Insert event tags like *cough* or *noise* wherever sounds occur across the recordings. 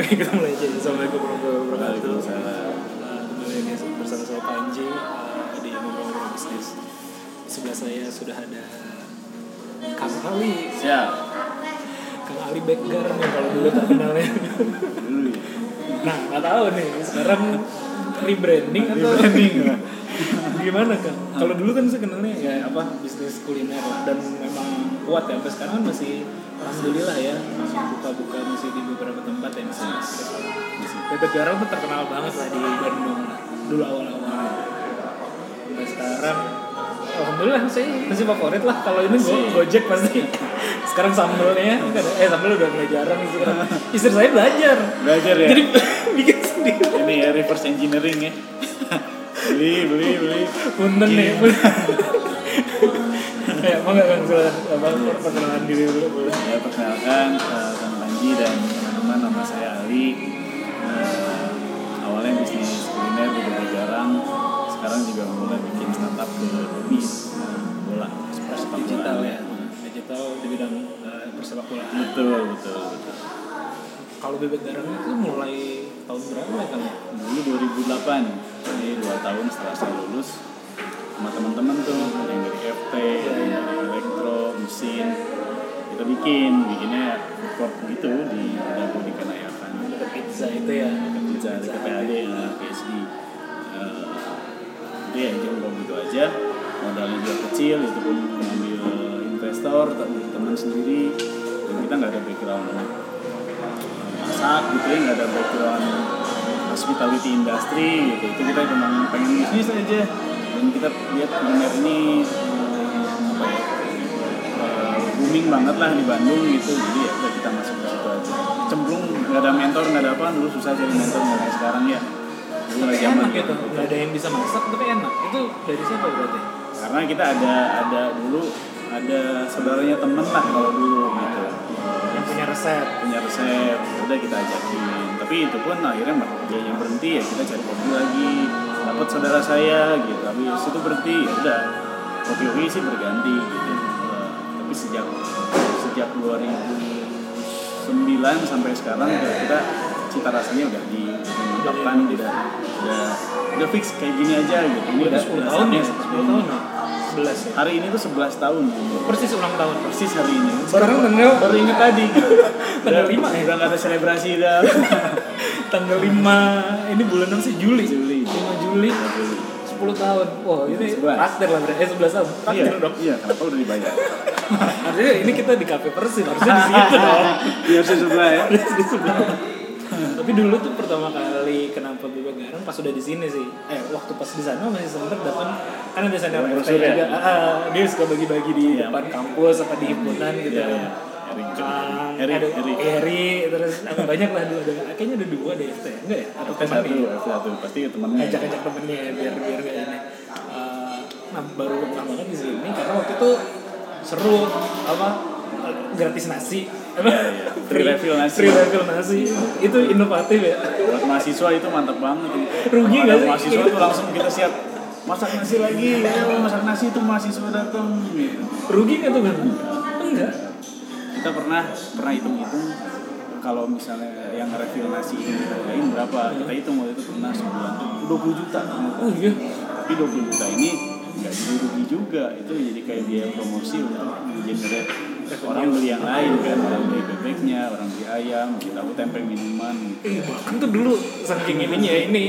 *laughs* Kita mulai aja. Assalamualaikum warahmatullahi wabarakatuh. Uh, Kembali lagi bersama saya Panji uh, di ngobrol-ngobrol bisnis. Di sebelah saya sudah ada Kang Ali. Siap. Kang Ali Begar nih kalau dulu terkenalnya. Dulu ya. Nah, nggak tahu nih sekarang rebranding atau Rebranding, ya. gimana Kang? Kalau dulu kan saya kenalnya ya apa bisnis kuliner dan memang kuat ya. Sampai sekarang kan masih alhamdulillah ya masih buka-buka masih di beberapa tempat ya masih. masih. Bebek Garang tuh terkenal banget lah di Bandung dulu awal-awal. Sampai sekarang Alhamdulillah saya masih favorit lah kalau ini go gojek pasti *laughs* sekarang sambelnya kan eh sambel udah mulai jarang sekarang istri saya belajar Belajar ya. jadi *laughs* bikin sendiri Ini ya reverse engineering ya. *laughs* beli, beli, beli. punten nih ya mau nggak kan apa perkenalan diri dulu boleh Ya perkenalkan uh, Kang Panji dan teman-teman nama saya Ali. Uh, awalnya bisnis kuliner di Bogor Jarang. Sekarang juga mulai bikin startup ke hobi uh, bola. sepak bola. digital ya digital di bidang uh, persepak bola Betul, betul, betul. kalau bebek garang itu mulai tahun berapa ya kang Dulu 2008, jadi dua tahun setelah saya lulus sama teman-teman tuh ada yang dari FT, ada yang dari elektro, mesin kita bikin, bikinnya food court gitu di Dago di Kanayakan Ada pizza itu ya? Dekat pizza, dekat PAD, ya, PSD Eh, Jadi ya jadi gitu aja. Modalnya juga kecil, itu pun mengambil investor, teman sendiri. Dan kita nggak ada background masak gitu ya nggak ada background hospitality industry gitu. Itu kita cuma pengen bisnis aja dan kita lihat kuliner ini eh, apa ya booming banget lah di Bandung gitu. Jadi ya udah kita masuk ke situ aja. Cemplung nggak ada mentor nggak ada apa dulu susah cari mentor nggak kayak sekarang ya. Dulu lagi zaman enak gitu. nggak ada yang bisa masak tapi enak. Itu dari siapa berarti? Karena kita ada ada dulu ada saudaranya temen lah kalau dulu gitu. Yang punya resep. Punya resep udah kita ajakin. Tapi itu pun akhirnya dia yang berhenti ya kita cari kopi lagi dapat saudara saya gitu. Tapi itu berhenti ya udah. Kopi kopi sih berganti gitu. Tapi sejak sejak 2009 sampai sekarang udah kita cita rasanya udah dimantapkan udah udah udah fix kayak gini aja gitu. Ini udah udah 10 udah tahun ya? saatnya 10 tahun ya? 11 ya? Hari ini tuh 11 tahun persis ulang tahun. Persis hari ini. Sekarang *laughs* tanggal baru inget tadi Tanggal Udah- lima ya? udah nggak ada selebrasi dah *laughs* tanggal 5 ini bulan apa sih? Juli. Juli. 5 Juli 10 tahun. Wah ini 11. traktir lah berarti eh 11 tahun. Iya traktir dong. iya kenapa udah dibayar. *laughs* Artinya ini kita di kafe Persib harusnya di situ *laughs* dong. Iya sih sebelah ya. Di sebelah. Tapi dulu tuh pertama kali kenapa bebek garang pas udah di sini sih. Eh waktu pas di sana masih sempet datang kan ada senior Yang FT brosur ya? juga Ah, ah, dia suka bagi-bagi di Iya. depan kampus apa di himpunan gitu Iya, kan. iya. Kang, Eri, ada Eri. Eri, terus apa banyak lah ada kayaknya ada dua deh FT enggak ya? Atau F1 temannya? F1 pasti temennya ngajak-ngajak temennya biar biar gak ini. Eh, nah baru banget di sini karena waktu itu seru apa gratis nasi. Iya, iya. Free refill nasi. free refill nasi. Itu inovatif ya. Buat mahasiswa itu mantap banget. Rugi nggak sih? mahasiswa tuh langsung kita siap masak nasi lagi ayo masak nasi itu mahasiswa datang. Rugi nggak tuh kan enggak kita pernah pernah hitung-hitung kalau misalnya yang refill nasi ini berapa. Kita hitung waktu itu pernah sebulan. Tuh 20 juta. Oh iya. Tapi 20 juta ini nggak jadi rugi juga. Itu jadi kayak biaya promosi untuk generate orang beli yang lain kan. Orang beli bebeknya orang beli ayam kita tahu tempe minuman. Gitu. Eh, bahkan tuh dulu saking ininya ya ini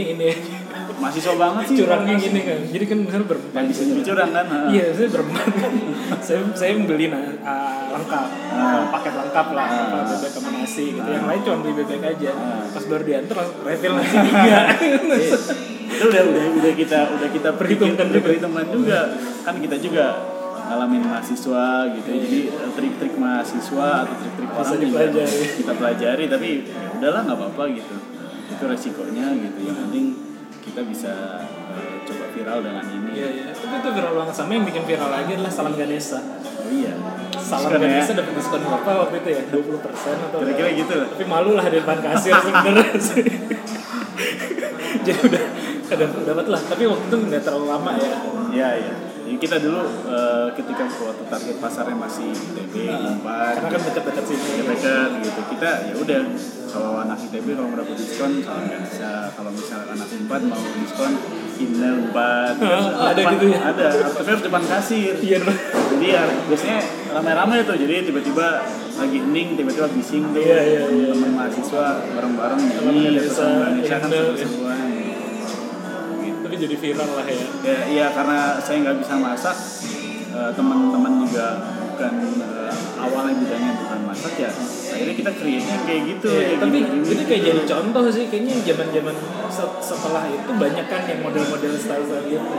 ini mahasiswa banget sih orang gini kan jadi kan misalnya berempat bisa jadi curang kan. Iya, saya berempat. *laughs* saya saya membeli nah, ah, lengkap, Ah. paket lengkap lah, Ah. bebek sama nasi gitu. Yang lain cuma beli bebek aja. Pas baru diantar langsung refill nasi tiga. *laughs* Itu udah udah udah kita udah kita Perhitungkan juga. perhitungkan juga kan kita juga ngalamin mahasiswa gitu ya. jadi eh, trik-trik mahasiswa atau trik-trik orang juga kita pelajari tapi ya udahlah nggak apa-apa gitu itu resikonya gitu yang penting kita bisa eh, coba viral dengan ini Iya iya. Tapi itu viral banget sama yang bikin viral lagi adalah salam Ganesha. oh iya Salam ya. Ganesha dapat diskon berapa waktu itu ya? 20% atau kira-kira gitu lah Tapi malu lah di depan kasir *laughs* sebenarnya sih. Jadi udah kadang dapat lah. Tapi waktu itu nggak terlalu lama ya. Iya iya. Ya Jadi kita dulu eh, ketika waktu target pasarnya masih ITB, Unpad, Karena kan dekat-dekat sini. dekat gitu. Kita ya udah kalau anak ITB kalau mau dapat diskon kalau nggak bisa. Kalau misalnya anak Unpad mau diskon email Unpad *laughs* Oh, ada gitu ya? ada. Tapi harus depan kasir. Iya, jadi ya biasanya rame-rame tuh. Jadi tiba-tiba lagi hening tiba-tiba bising tuh. Iya, iya, iya. teman mahasiswa bareng-bareng Teman nyanyi Indonesia, kan Tapi jadi viral lah ya. ya iya karena saya nggak bisa masak eh, teman-teman juga bukan eh, awalnya bidangnya bukan masak ya akhirnya kita create-nya kayak gitu Iya, kayak tapi gini, itu kayak jadi contoh sih kayaknya zaman-zaman se- setelah itu banyak kan yang model-model style-style gitu.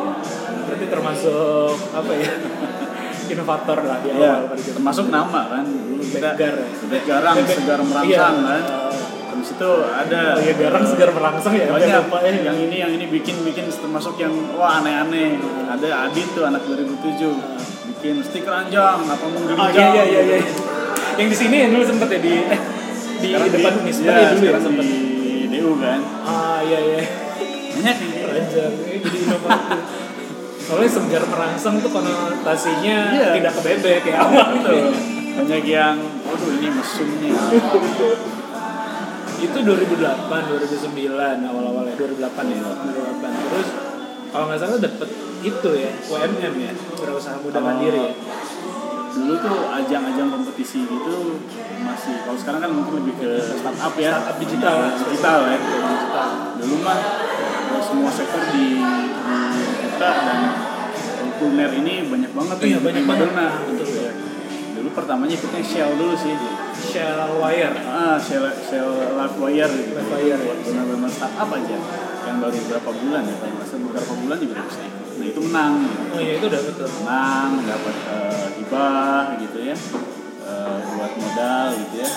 Berarti termasuk apa ya? *laughs* inovator lah di ya awal zaman termasuk nama kan dulu kita ya. Bebek garang segar iya. merangsang kan habis itu ada Oh iya garang segar merangsang ya. banyak apa ya? yang ini yang ini bikin bikin termasuk yang wah aneh-aneh ada Adit tuh anak 2007 bikin stiker anjang apa Oh menggerijang iya iya iya iya. Yang di sini ya dulu sempet ya di eh di Sekarang depan di, Unisba ya, ya dulu ya sempet. di DU kan Ah iya iya. banyak kayak Anjir, ini jadi inovatif. Soalnya segar merangsang tuh konotasinya Iya. tidak ke bebek ya awal gitu banyak yang waduh ini mesum nih *laughs* itu 2008 2009 awal-awal ya 2008 ya 2008 terus kalau nggak salah dapet itu ya UMM ya berusaha muda Kalau- mandiri ya dulu tuh ajang-ajang kompetisi gitu masih kalau sekarang kan mungkin lebih ke startup ya Startup digital. digital ya dulu mah eh, semua sektor di dibuka dan kuliner ini banyak banget Iya, banyak banget. Betul. Ya. dulu pertamanya ikutnya Shell dulu sih Shell Wire. Ah Shell Shell Livewire gitu Livewire, ya. benar-benar startup aja. Yang baru beberapa bulan ya kalau salah beberapa bulan juga udah bisa ikut. Nah itu menang. Gitu. oh iya itu udah betul. Menang dapat eh, hibah gitu ya. Eh, buat modal gitu ya.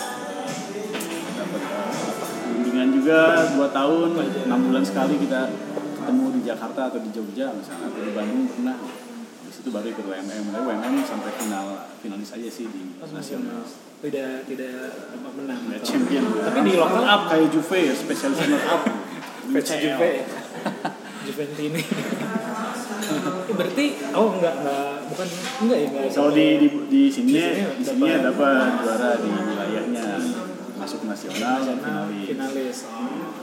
Dapat apa, bimbingan juga dua tahun enam bulan sekali kita ketemu di Jakarta atau di Jogja misalnya atau di Bandung pernah. Habis itu baru ikut WMM WMM sampai final finalis aja sih di nasional tidak tidak apa, menang Ya, champion. Tapi di lokal- up. kayak Juve ya spesialis runner up UCL. *laughs* Juve *laughs* Juventini. Eh, *laughs* berarti oh enggak enggak bukan enggak ya enggak. Kalau di di di sini Di sini sini dapat- dapat juara di wilayahnya. Masuk nasional Nasional, finalis. finalis oh.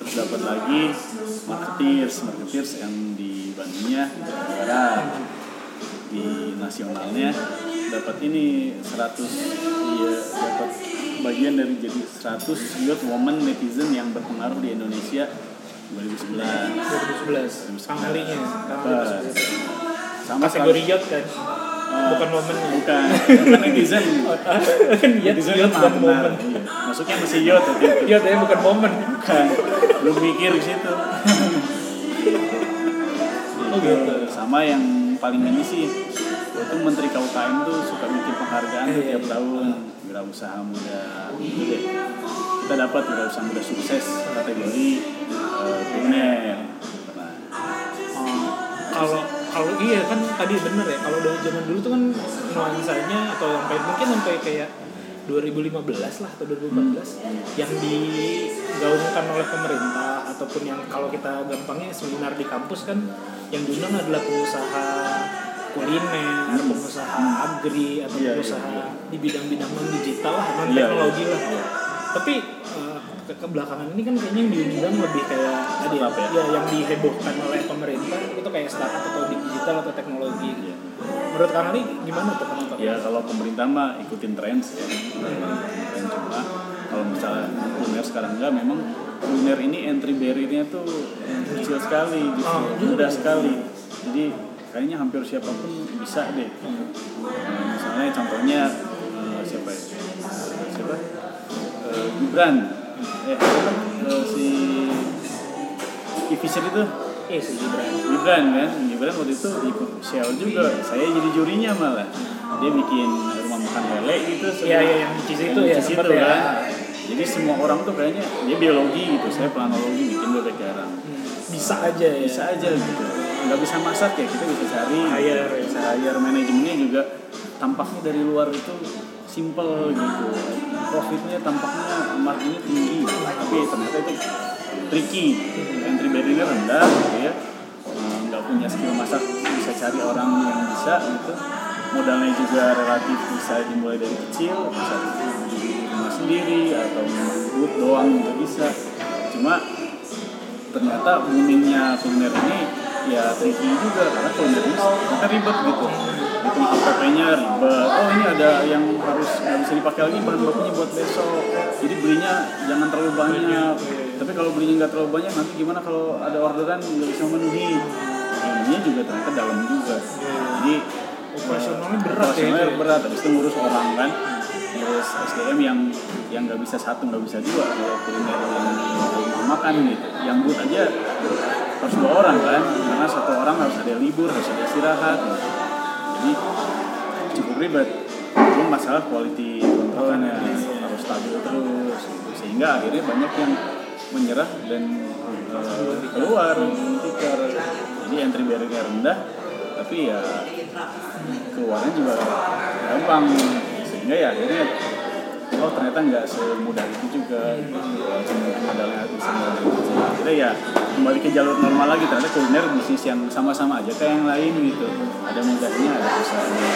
Terus dapat lagi marketeers, marketeers yang di Bandungnya juara di nasionalnya dapat ini 100 iya dapat bagian dari jadi 100 youth woman netizen yang berpengaruh di Indonesia. 2011 2011 Panglinya dapat sama kategori yacht kan? Eh, bukan momennya bukan. *laughs* Bukan netizen. Netizen kan bukan momen iya. masuknya masih waktu itu. Yacht ya bukan momen bukan. Belum mikir ke situ. Oh, gitu. sama yang paling ini sih itu menteri KUKM tuh suka bikin penghargaan Iya, tiap iya. tahun wirausaha muda gitu deh kita dapat wirausaha muda sukses kategori eh, kuliner. Oh, kalau kalau iya kan tadi bener ya kalau dari zaman dulu tuh kan nuansanya atau sampai mungkin sampai kayak 2015 lah atau 2014 yang digaungkan oleh pemerintah ataupun yang kalau kita gampangnya seminar di kampus kan yang diundang adalah pengusaha kuliner, pengusaha agri atau Iya, iya, pengusaha iya. di bidang-bidang non digital lah, non Iya, teknologi iya. lah. Tapi eh, ke, ke belakangan ini kan kayaknya yang diundang lebih kayak tadi ya, ya? ya yang dihebohkan oleh pemerintah itu kayak startup atau di digital atau teknologi gitu. Iya. Menurut Kang Ali gimana tuh kenapa? ya kalau pemerintah mah ikutin tren ya tren cuma kalau misalnya kuliner sekarang enggak memang kuliner ini entry barrier-nya tuh kecil sekali gitu Oh, mudah iya. sekali jadi kayaknya hampir siapa pun bisa deh. Nah, misalnya contohnya eh, siapa ya? Siapa? Eh, Gibran. Eh? Eh, si Ifisir itu? Eh si Gibran. Gibran kan? Gibran waktu itu ikut Shell juga. Saya jadi jurinya malah. Dia bikin rumah makan lele gitu Iya iya yang di itu ya di situ sempat ya. kan. jadi semua orang tuh kayaknya dia biologi gitu saya planologi bikin bebek garang Hmm, Bisa aja ya. bisa aja gitu nggak bisa masak ya kita bisa cari Hire, ya. bisa hire manajemennya juga. Tampaknya dari luar itu simple gitu. Profitnya tampaknya marginnya tinggi. Tapi ternyata itu tricky. Entry barrier rendah gitu ya. Eh, nggak punya skill masak bisa cari orang yang bisa gitu. Modalnya juga relatif bisa dimulai dari kecil bisa di rumah sendiri atau membuat doang juga bisa. Cuma ternyata boomingnya kuliner ini ya tricky juga karena kuliner ini ternyata ribet gitu. Bikin APP-nya ribet. Oh ini ada yang harus nggak bisa dipakai lagi bahan bakunya buat besok. Jadi belinya jangan terlalu banyak. Tapi kalau belinya nggak terlalu banyak nanti gimana kalau ada orderan nggak bisa memenuhi? Ininya juga ternyata dalam juga. Jadi Operasionalnya berat ya operasionalnya itu ya? berat. Habis itu ngurus orang kan? Ngurus SDM yang yang nggak bisa satu nggak bisa dua. Kalau kuliner yang yang makan gitu. Yang buat aja harus dua orang kan karena satu orang harus ada libur harus ada istirahat. Jadi cukup ribet. Belum masalah quality controlnya harus stabil terus gitu. sehingga akhirnya banyak yang menyerah dan eh, keluar tikar. Jadi entry barrier rendah tapi ya keluarnya juga gampang. Sehingga ya akhirnya oh ternyata nggak semudah itu juga cuma modalnya bisa akhirnya ya kembali ke jalur normal lagi ternyata kuliner bisnis yang sama-sama aja kayak yang lain gitu ada mudahnya ada susahnya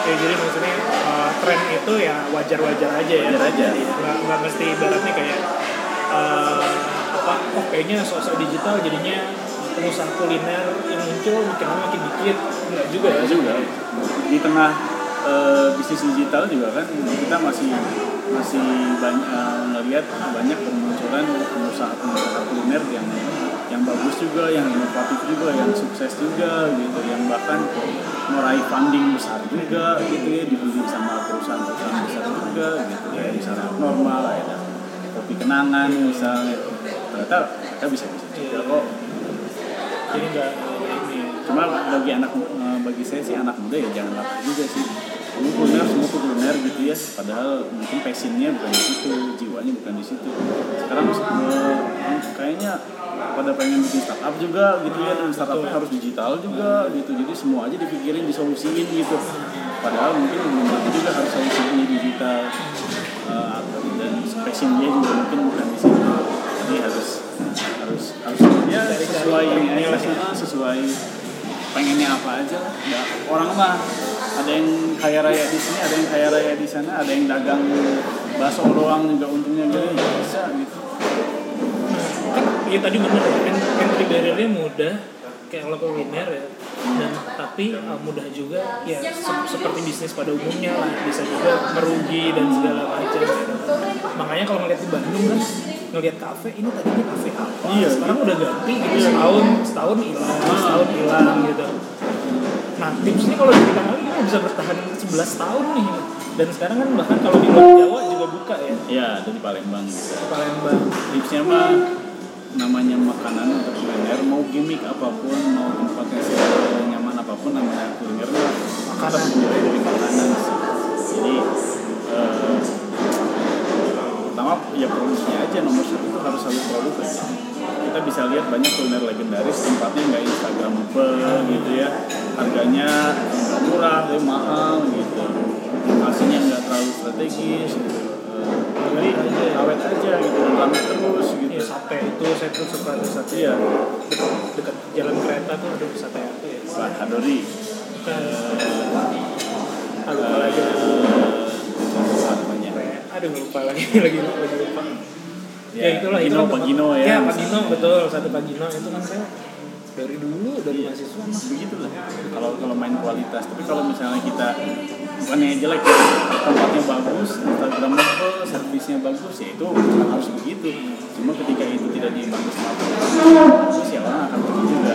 Oke, jadi maksudnya uh, tren itu ya wajar-wajar aja ya. Wajar aja. Nggak nggak mesti ibaratnya kayak uh, apa? Oh kayaknya sosok digital jadinya pengusaha kuliner yang muncul makin lama makin dikit. Enggak juga ya juga di tengah eh, bisnis digital juga kan kita masih masih banyak ngelihat banyak kemunculan pengusaha-pengusaha kuliner yang yang bagus juga, yang inovatif juga, yang sukses juga gitu, yang bahkan meraih funding besar juga gitu ya dibeli sama perusahaan-perusahaan besar juga gitu ya misalnya normal ada kopi kenangan misalnya. Ternyata kita bisa bisa juga kok. Jadi nggak ini. cuma bagi anak eh, bagi saya sih anak muda ya jangan lapar juga sih semua kuliner semua kuliner gitu ya. Padahal mungkin passionnya bukan di situ jiwanya bukan di situ. Sekarang eh, kayaknya pada pengen bikin startup juga gitu ya. Dan startupnya harus digital juga gitu. Jadi semua aja dipikirin disolusiin gitu. Padahal mungkin belum tentu juga harus solusinya digital. Eh, dan passionnya juga mungkin bukan di situ. Jadi harus harus harus ya sesuai ini aja sesuai pengennya apa aja lah. Ya, orang mah ada yang kaya raya di sini ada yang kaya raya di sana ada yang dagang bakso doang juga untungnya gede ya bisa gitu kan iya tadi ya en- entry barrier-nya mudah kayak kalau kuliner ya dan tapi uh, mudah juga ya se- seperti bisnis pada umumnya lah bisa juga merugi dan segala macam gitu. makanya kalau ngeliat di Bandung kan ngeliat kafe ini tadinya kafe apa? Iya, sekarang udah ganti gitu. Setahun setahun hilang setahun hilang gitu. Nah tipsnya kalau di kita kali kita bisa bertahan 11 tahun nih. Dan sekarang kan bahkan kalau di luar Jawa juga buka ya. Ya ada di Palembang gitu. Palembang. Tipsnya mah namanya makanan untuk kuliner mau gimmick apa pun mau tempatnya nyaman apa pun namanya kuliner dimulai dari makanan. Sih jadi eh, pertama ya produksinya aja nomor satu itu harus selalu produk aja kita bisa lihat banyak kuliner legendaris tempatnya nggak instagramable gitu ya. Harganya murah tapi mahal gitu. Hasilnya nggak terlalu strategis gitu. Jadi awet aja gitu dan rame terus gitu. Ya sate itu saya tuh suka ada sate. Iya. Dekat jalan kereta tuh ada sate apa ya? Pak Hadori. Bukan aduh lupa lagi *laughs* lagi lagi lupa. Ya, Ya, itulah itu Gino, kan Pak tempat- Gino ya. ya Pak Gino betul sate Pak Gino itu kan saya dari dulu dari mahasiswa mah begitulah. Kalau kalau main kualitas tapi kalau misalnya kita bukannya jelek ya, tempatnya bagus instagramable servisnya bagus ya itu harus begitu. Cuma ketika itu tidak dibantu sama terus ya orang akan pergi juga.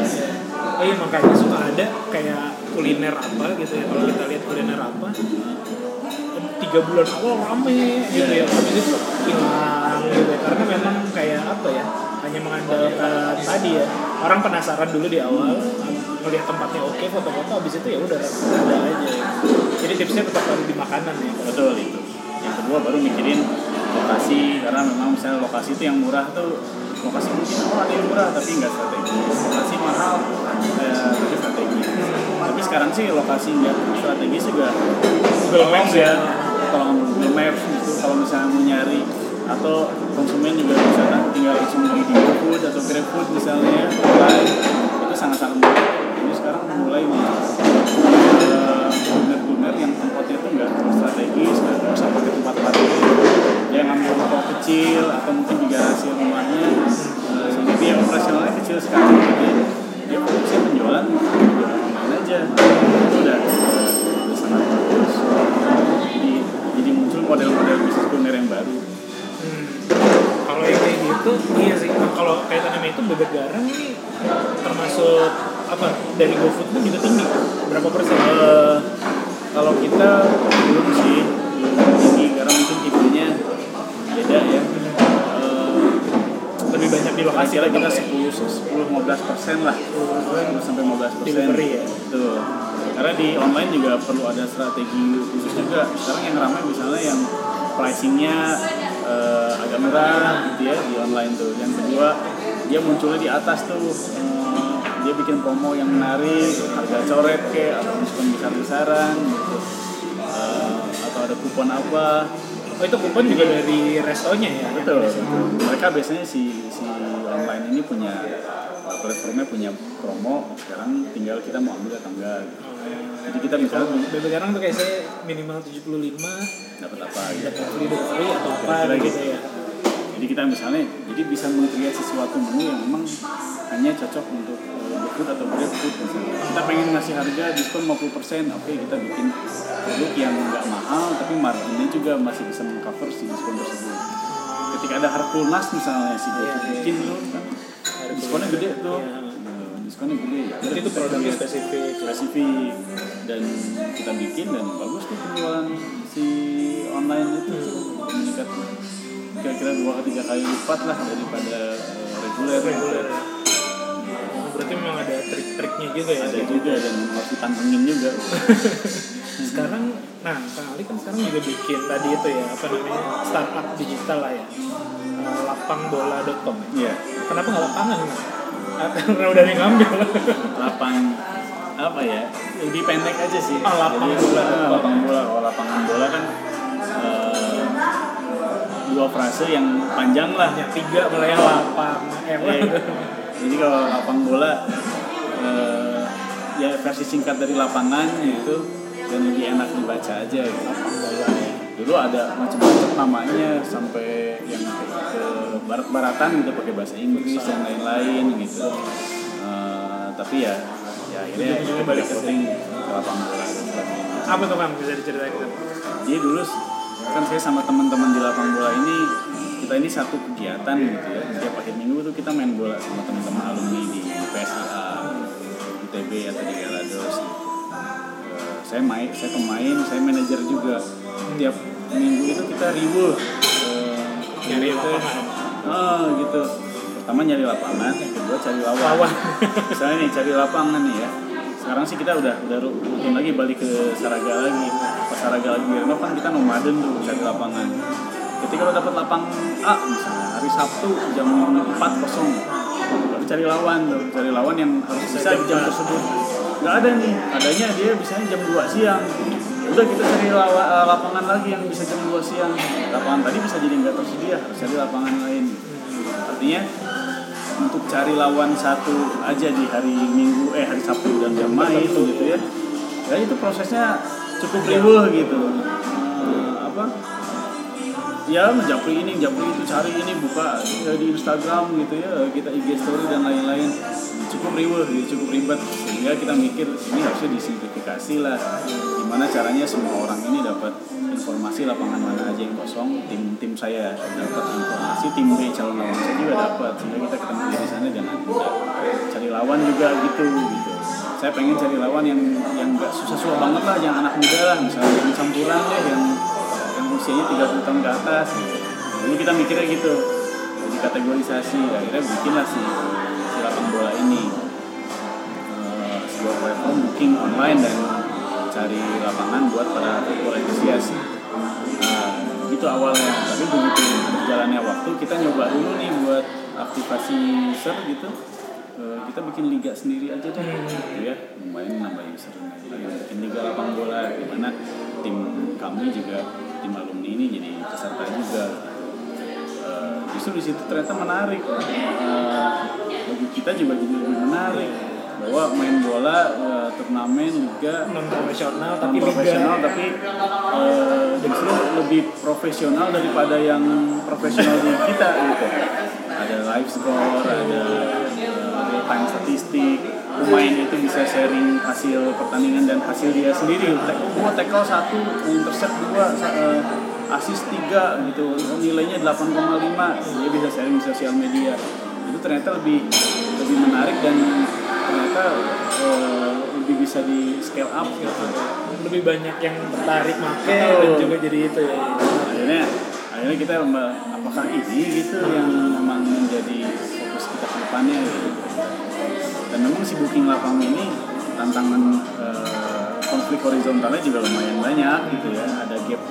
Oh iya makanya suka ada kayak kuliner apa gitu ya kalau kita lihat kuliner apa tiga bulan awal rame gitu ya. Habis itu hilang gitu karena memang kayak apa ya hanya mengandalkan tadi ya. Orang penasaran dulu di awal melihat tempatnya oke foto-foto habis itu ya udah ada aja. Ya. jadi tipsnya tetap harus di makanan ya. Betul itu. Yang kedua baru mikirin lokasi karena memang misalnya lokasi itu yang murah tuh lokasi mungkin oh ada yang murah tapi nggak strategis lokasi mahal eh, tapi strategis tapi sekarang sih lokasi nggak strategis juga. Google Maps ya. Tolong Google Maps gitu kalau misalnya mau nyari atau konsumen juga bisa kan tinggal langsung di GoFood atau GrabFood misalnya online itu sangat-sangat mudah Jadi sekarang mulai nih eh, kuliner-kuliner yang tempatnya tuh nggak strategis, nggak usah pakai tempat parkir. Dia ngambil toko kecil atau mungkin di garasi rumahnya, eh, sehingga dia operasionalnya kecil sekali. Jadi dia fokusnya penjualan jualan online aja. Itu udah udah sangat bagus. Jadi jadi muncul model-model bisnis kuliner yang baru. Hmm. Kalau yang kayak gitu, iya sih. Nah, kalau kaitan sama itu bebek garam ini termasuk apa dari GoFood itu juga tinggi. Berapa persen? Eh, kalau kita belum sih belum tinggi karena mungkin tipenya beda ya. Eh, Lebih banyak di lokasi lah kita 10 10 15 persen lah 10 sampai 15 persen ya? Betul. Karena di online juga perlu ada strategi khusus juga. Sekarang yang ramai misalnya yang pricingnya eh, agak murah gitu ya di online tuh. Yang kedua dia munculnya di atas tuh eh, dia bikin promo yang menarik, harga coret ke atau diskon besar-besaran gitu. Eh, atau ada kupon apa Oh itu kupon juga dari restonya ya? betul mereka biasanya si si online ini punya platformnya punya promo sekarang tinggal kita mau ambil atau enggak gitu. Jadi kita misalnya bebek garam tuh kayak saya minimal 75 dapat apa gitu dapat free delivery atau apa gitu ya. jadi kita misalnya jadi bisa meng-create sesuatu menu yang memang hanya cocok untuk uh, GoFood atau GrabFood misalnya kita pengen ngasih harga diskon 50% oke kita bikin produk yang nggak mahal tapi marginnya juga masih bisa mengcover si diskon tersebut ketika ada Harpulnas misalnya si GoFood Iya, iya. bikin kan diskonnya gede tuh Iya. Diskonnya gede ya Berarti itu produknya spesifik. spesifik dan kita bikin dan bagus tuh penjualan si online itu meningkat kira-kira dua tiga kali lipat lah daripada eh, reguler Reguler. Oh, berarti memang ada trik-triknya juga ya. ada juga dan harus ditantengin juga *laughs* Sekarang, nah Kang Ali kan sekarang juga bikin tadi itu ya apa namanya startup digital lah ya. Eh, lapangbola.com ya. iya Kenapa nggak lapangan? Karena udah ada yang ngambil. lapang apa ya lebih pendek aja sih Oh, lapang Jadi, bola. lapang bola kalau lapangan bola kan eh, dua frase yang panjang lah Yang tiga mulai yang lapang. Eh. Jadi kalau lapang bola eh, ya versi singkat dari lapangan gitu dan lebih enak dibaca aja gitu. ya. Dulu ada macam-macam namanya sampai yang ke barat-baratan gitu pakai bahasa Inggris dan lain-lain gitu. Eh, tapi ya ya akhirnya kita balik ke shooting ke lapangan bola. Apa tuh Kang bisa diceritain? Jadi dulu kan saya sama teman-teman di lapangan bola ini kita ini satu kegiatan gitu ya. Setiap akhir minggu tuh kita main bola sama teman-teman alumni di PSIA, ITB atau di Galados. Gitu. Eh, saya main, saya pemain, saya manajer juga. Setiap minggu itu kita riuh eh, Nyari lapangan. Oh gitu. Pertama nyari lapangan, yang kedua cari lawan. Lawan. *laughs* Misalnya nih cari lapangan nih ya. Sekarang sih kita udah udah ru- rutin lagi balik ke Saraga lagi. Pas Saraga lagi renov kan kita nomaden tuh cari lapangan. Ketika lo dapet lapang A misalnya hari Sabtu jam 4 kosong, cari lawan tuh, cari lawan yang harus bisa di jam tersebut. Gak ada nih, adanya dia bisanya jam 2 siang. Udah kita cari lawa- eh, lapangan lagi yang bisa jam 2 siang. Lapangan tadi bisa jadi nggak tersedia, harus cari lapangan lain. Artinya untuk cari lawan satu aja di hari Minggu eh hari Sabtu dan jam main gitu ya. Ya itu prosesnya cukup riuh gitu. Eh, apa? Ya menjapri ini japri itu cari ini buka ya, di Instagram gitu ya kita IG story dan lain-lain. Cukup riuh gitu, cukup ribet. Sehingga kita mikir ini harusnya disimplifikasi lah gimana caranya semua orang ini dapat informasi lapangan mana aja yang kosong. Tim tim saya dapat informasi tim B calon lawan saya juga dapat. Sehingga kita ketemu di sana dan cari lawan juga gitu gitu. Saya pengen cari lawan yang yang nggak susah-susah banget lah yang anak muda lah. Misalnya yang campuran deh yang yang usianya 30 tahun ke atas gitu. Jadi kita mikirnya gitu. Jadi kategorisasi akhirnya bikinlah si si lapang bola ini. Eh, sebuah platform booking online dan cari lapangan buat para football enthusiast. Nah, itu awalnya. Tapi begitu berjalannya waktu kita nyoba dulu nih buat aktivasi user gitu. Eh, kita bikin liga sendiri aja deh. Gitu ya. Lumayan nambah user Lagi bikin liga lapang bola. Di mana tim kami juga tim alumni ini jadi peserta juga. Eh, justru di situ ternyata menarik. Eh, bagi kita juga jadi lebih menarik bahwa main bola eh, turnamen liga non profesional tapi profesional tapi eh, justru lebih profesional daripada yang profesional di kita gitu. Ada live score ada real time statistik pemain itu bisa sharing hasil pertandingan dan hasil dia sendiri. Gua tackle satu intercept dua eh, assist tiga gitu. Oh, nilainya 8,5 dia bisa sharing di sosial media. Itu ternyata lebih lebih menarik dan ternyata eh, lebih bisa di scale up gitu lebih banyak yang tertarik make Betul. dan juga jadi itu ya akhirnya akhirnya kita apakah ini gitu yang memang menjadi fokus kita ke depannya gitu. dan memang si booking lapangan ini tantangan eh, konflik horizontalnya juga lumayan banyak gitu ya ada gap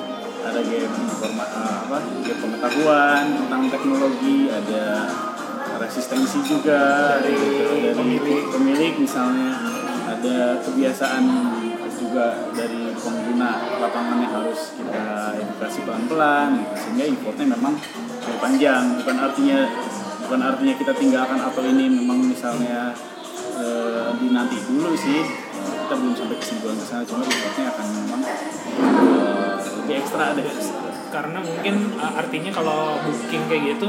ada gap informa eh, apa gap pengetahuan tentang teknologi ada resistensi juga Dari pemilik. pemilik misalnya ada kebiasaan juga dari pengguna lapangan yang harus kita edukasi pelan-pelan gitu. sehingga importnya memang lebih panjang bukan artinya bukan artinya kita tinggalkan atau ini memang misalnya eh, dinanti dulu sih Eh, kita belum sampai kesimpulan ke cuma importnya akan memang eh, lebih ekstra deh karena mungkin uh, artinya kalau booking kayak gitu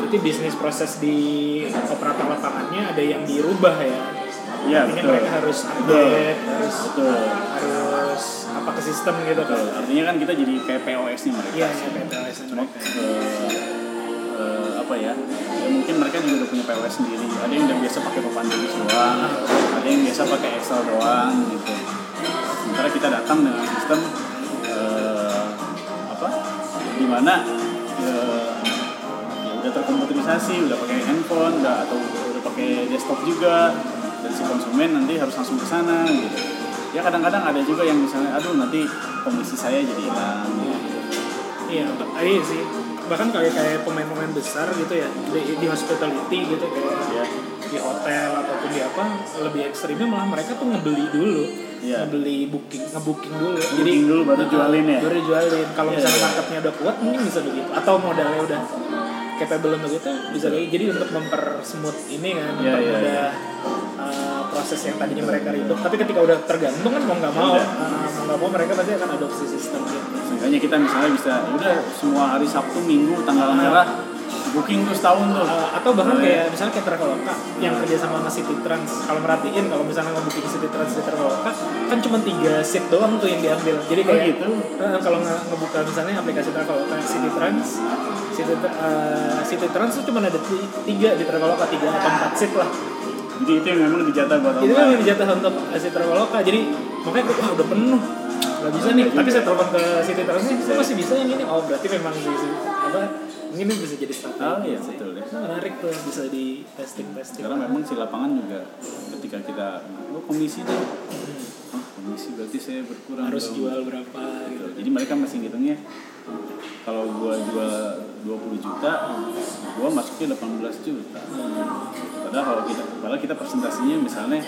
berarti bisnis proses di operator lapangannya ada yang dirubah ya? Iya, artinya betul. mereka harus update harus betul. harus apa ke sistem gitu kan artinya kan kita jadi kayak POS nya mereka. Iya ya mereka eh, eh, apa ya? Ya mungkin mereka juga udah punya POS sendiri. Ada yang udah biasa pakai papan tulis doang ada yang biasa pakai Excel doang gitu. Sementara kita datang dengan sistem eh, apa? Di mana udah terkomputerisasi udah pakai handphone udah atau udah pakai desktop juga. Dan si konsumen nanti harus langsung ke sana gitu. Ya kadang-kadang ada juga yang misalnya aduh nanti komisi saya jadi hilang. Iya ah, iya sih. Bahkan kayak kayak pemain-pemain besar gitu ya di, di hospitality gitu kayak ya di hotel ataupun di apa lebih ekstrimnya malah mereka tuh ngebeli dulu. Iya. ngebeli booking ngebooking dulu. Booking dulu baru jualin ya? baru jualin. Kalau Iya, misalnya iya. marketnya udah kuat mungkin bisa begitu. Atau modalnya udah capable untuk itu bisa lagi jadi untuk mempersmooth ini kan Iya, iya, mempermudah uh, proses yang tadinya mereka ribet tapi ketika udah tergantung kan mau nggak mau uh, mau nggak mau mereka pasti akan adopsi sistem gitu. Seenggaknya kita misalnya bisa ya udah semua hari Sabtu Minggu tanggal merah booking tuh setahun tuh. Uh, atau bahkan Boleh. kayak misalnya kayak Traveloka yang kerja sama sama City Trans. Kalau merhatiin kalau misalnya ngebooking City Trans di Traveloka kan cuma tiga seat doang tuh yang diambil. Jadi Oh, kayak gitu? uh, kalau nge- ngebuka misalnya aplikasi Traveloka City Trans City, uh, City Trans tuh cuma ada ti- tiga di Traveloka tiga atau empat seat lah. Jadi itu yang memang dijatah buat itu kan yang dijatah untuk City Traveloka. Jadi makanya gue wah udah penuh. Nggak bisa nih. Tapi saya telepon ke City Trans nih saya masih bisa yang ini oh berarti memang di apa ini bisa jadi strategi Oh, iya, sih. betul, ya. Nah, menarik tuh bisa di testing testing karena memang si lapangan juga ketika kita oh komisi deh oh komisi berarti saya berkurang harus dong. jual berapa gitu. gitu jadi mereka masih ngitungnya kalau gua jual 20 juta gua masuknya 18 juta padahal kalau kita padahal kita presentasinya misalnya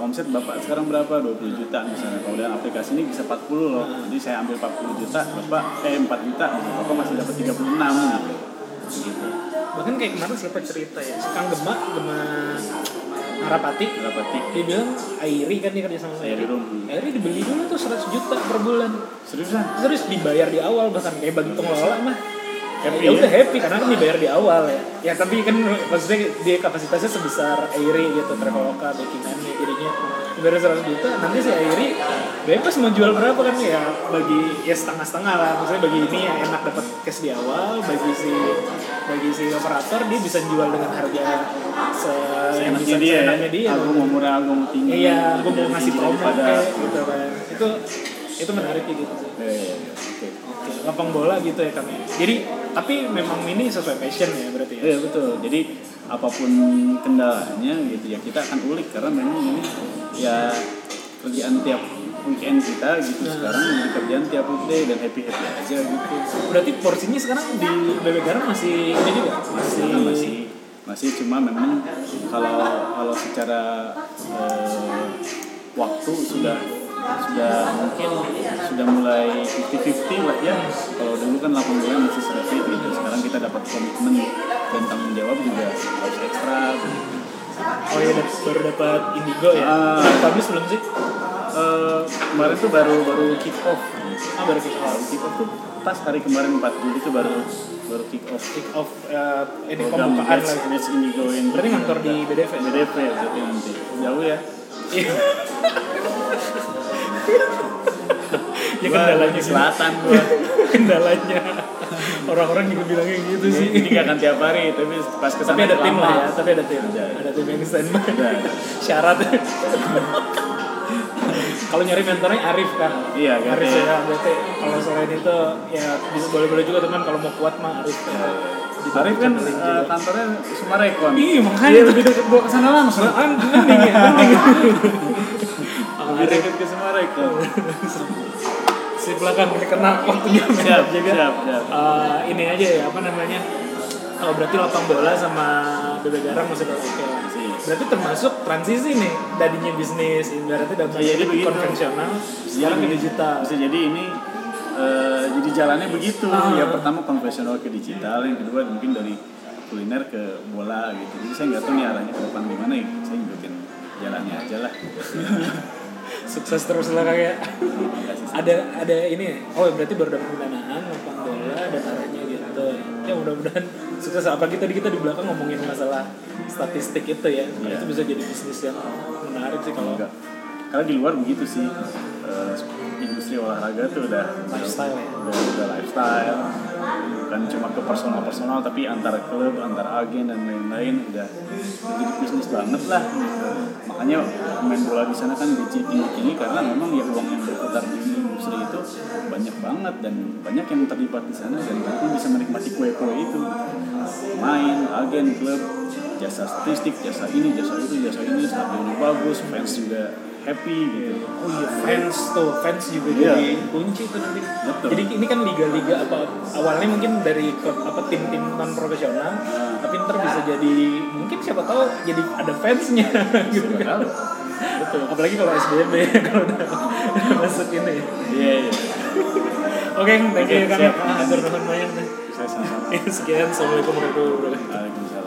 omset bapak. Sekarang berapa? 20 juta misalnya. Kalau dalam aplikasi ini bisa 40 loh. Jadi saya ambil 40 juta bapak eh 4 juta. Bapak masih dapat 36 gitu bahkan kayak kemarin siapa cerita ya? Si Kang Gema Gema Harapati. Berapa tik dia bilang Airi kan dia kerja sama Airi Airi Room. Airi dibeli dulu tuh 100 juta per bulan. Seriusan? Terus dibayar di awal bahkan kayak bagi pengelola mah Happy. Ya ya? udah happy karena kan dibayar di awal ya. Ya tapi kan maksudnya dia kapasitasnya sebesar Airi gitu Traveloka backingannya jadinya dibayar 100 juta nanti si Airi bebas mau jual berapa kan ya bagi ya setengah-setengah lah. Maksudnya bagi ini yang enak dapat cash di awal bagi si bagi si operator dia bisa jual dengan harga se yang bisa dia ya. dia. Aku mau murah aku mau tinggi iya gue mau ngasih promo gitu kan. Itu itu menarik kayak gitu sih Iya, iya, iya. oke Oke, lapang bola gitu ya kan ya. Jadi tapi memang ini sesuai passion ya berarti ya. Iya betul. Jadi apa pun kendalanya gitu ya kita akan ulik karena memang ini ya kerjaan tiap weekend kita gitu Nah. sekarang jadi kerjaan tiap weekday dan happy happy aja gitu. Berarti porsinya sekarang di bebek garam masih ini juga masih Karena masih masih cuma memang kalau kalau secara eh, waktu sudah sudah mungkin sudah mulai 50-50 lah ya kalau dulu kan 8 bulan masih sedikit gitu sekarang kita dapat komitmen dan tanggung jawab juga harus ekstra gitu. Oh iya baru dapat Indigo ya. Ah. Udah publish belum sih? Eh, kemarin tuh baru baru kick off Ah baru kick off. kick off tuh pas hari kemarin 4 Juli tuh baru baru kick off Kick off eh, ini pembukaan lagi. Let's Indigo yang Berarti ngantor di BDV. ya? BDP ya berarti nanti jauh ya Iya. *laughs* *laughs* ya kendalanya sih. selatan gua. *laughs* Kendalanya. Orang-orang juga bilangnya gitu sih. ini gak akan tiap hari tapi pas ke sana tapi ada tim lah ya. Tapi ada tim Ada. ada tim yang standby Ada. *laughs* syarat. Kalau nyari mentornya Arif kan Iya, kan, Arif iya. ya berarti kalau selain itu ya bisa boleh-boleh juga teman. Kalau mau kuat mah Arif Di Arif kan channeling eh, kantornya Sumarekon. Iya makanya Iya. lebih deket gua ke sana langsung. Kan mending ya deket ke Sumarekon si belakang ini kena waktunya. Siap juga siap siap. Eh, ini aja ya apa namanya? Oh berarti lapang bola sama bebek masih udah oke Iya. berarti termasuk transisi nih tadinya bisnis ibaratnya dalam Bisa jadi tanda begitu. konvensional Bisa sekarang ke jadi- digital. bisa jadi ini eh, jadi jalannya begitu. Ah. yang pertama konvensional ke digital yang kedua mungkin dari kuliner ke bola gitu. Jadi saya nggak tahu nih arahnya ke depan gimana ya. Saya ngikutin jalannya aja lah *laughs* sukses terus lah kayak ada ada ini ya? oh berarti baru dapat pendanaan lapang bola dan arahnya gitu ya mudah-mudahan sukses apalagi tadi kita di belakang ngomongin masalah statistik itu ya Iya. itu bisa jadi bisnis yang menarik sih kalau enggak karena di luar begitu sih eh, industri olahraga tuh udah Lifestyle ya? udah, udah lifestyle bukan cuma ke personal personal tapi antar klub antar agen dan lain-lain. Udah, jadi bisnis banget lah makanya main bola di sana kan gaji tinggi tinggi karena memang ya uang yang berputar di industri itu banyak banget dan banyak yang terlibat di sana dan mereka bisa menikmati kue-kue itu. Main agen klub jasa statistik jasa ini jasa itu jasa ini stadionnya bagus fans juga happy gitu Oh iya fans tuh fans juga Iya. jadi kunci tuh nanti. Betul. Jadi ini kan liga-liga apa awalnya mungkin dari apa tim-tim non profesional, tapi ntar bisa jadi mungkin siapa tahu jadi ada fansnya *laughs* gitu kan. Betul. Apalagi kalau SBB *laughs* kalau udah, udah masuk ini. iya iya Oke, thank you Oke, kan. siap. Atur nuhun *laughs* Sekian, assalamualaikum warahmatullahi wabarakatuh. Waalaikumsalam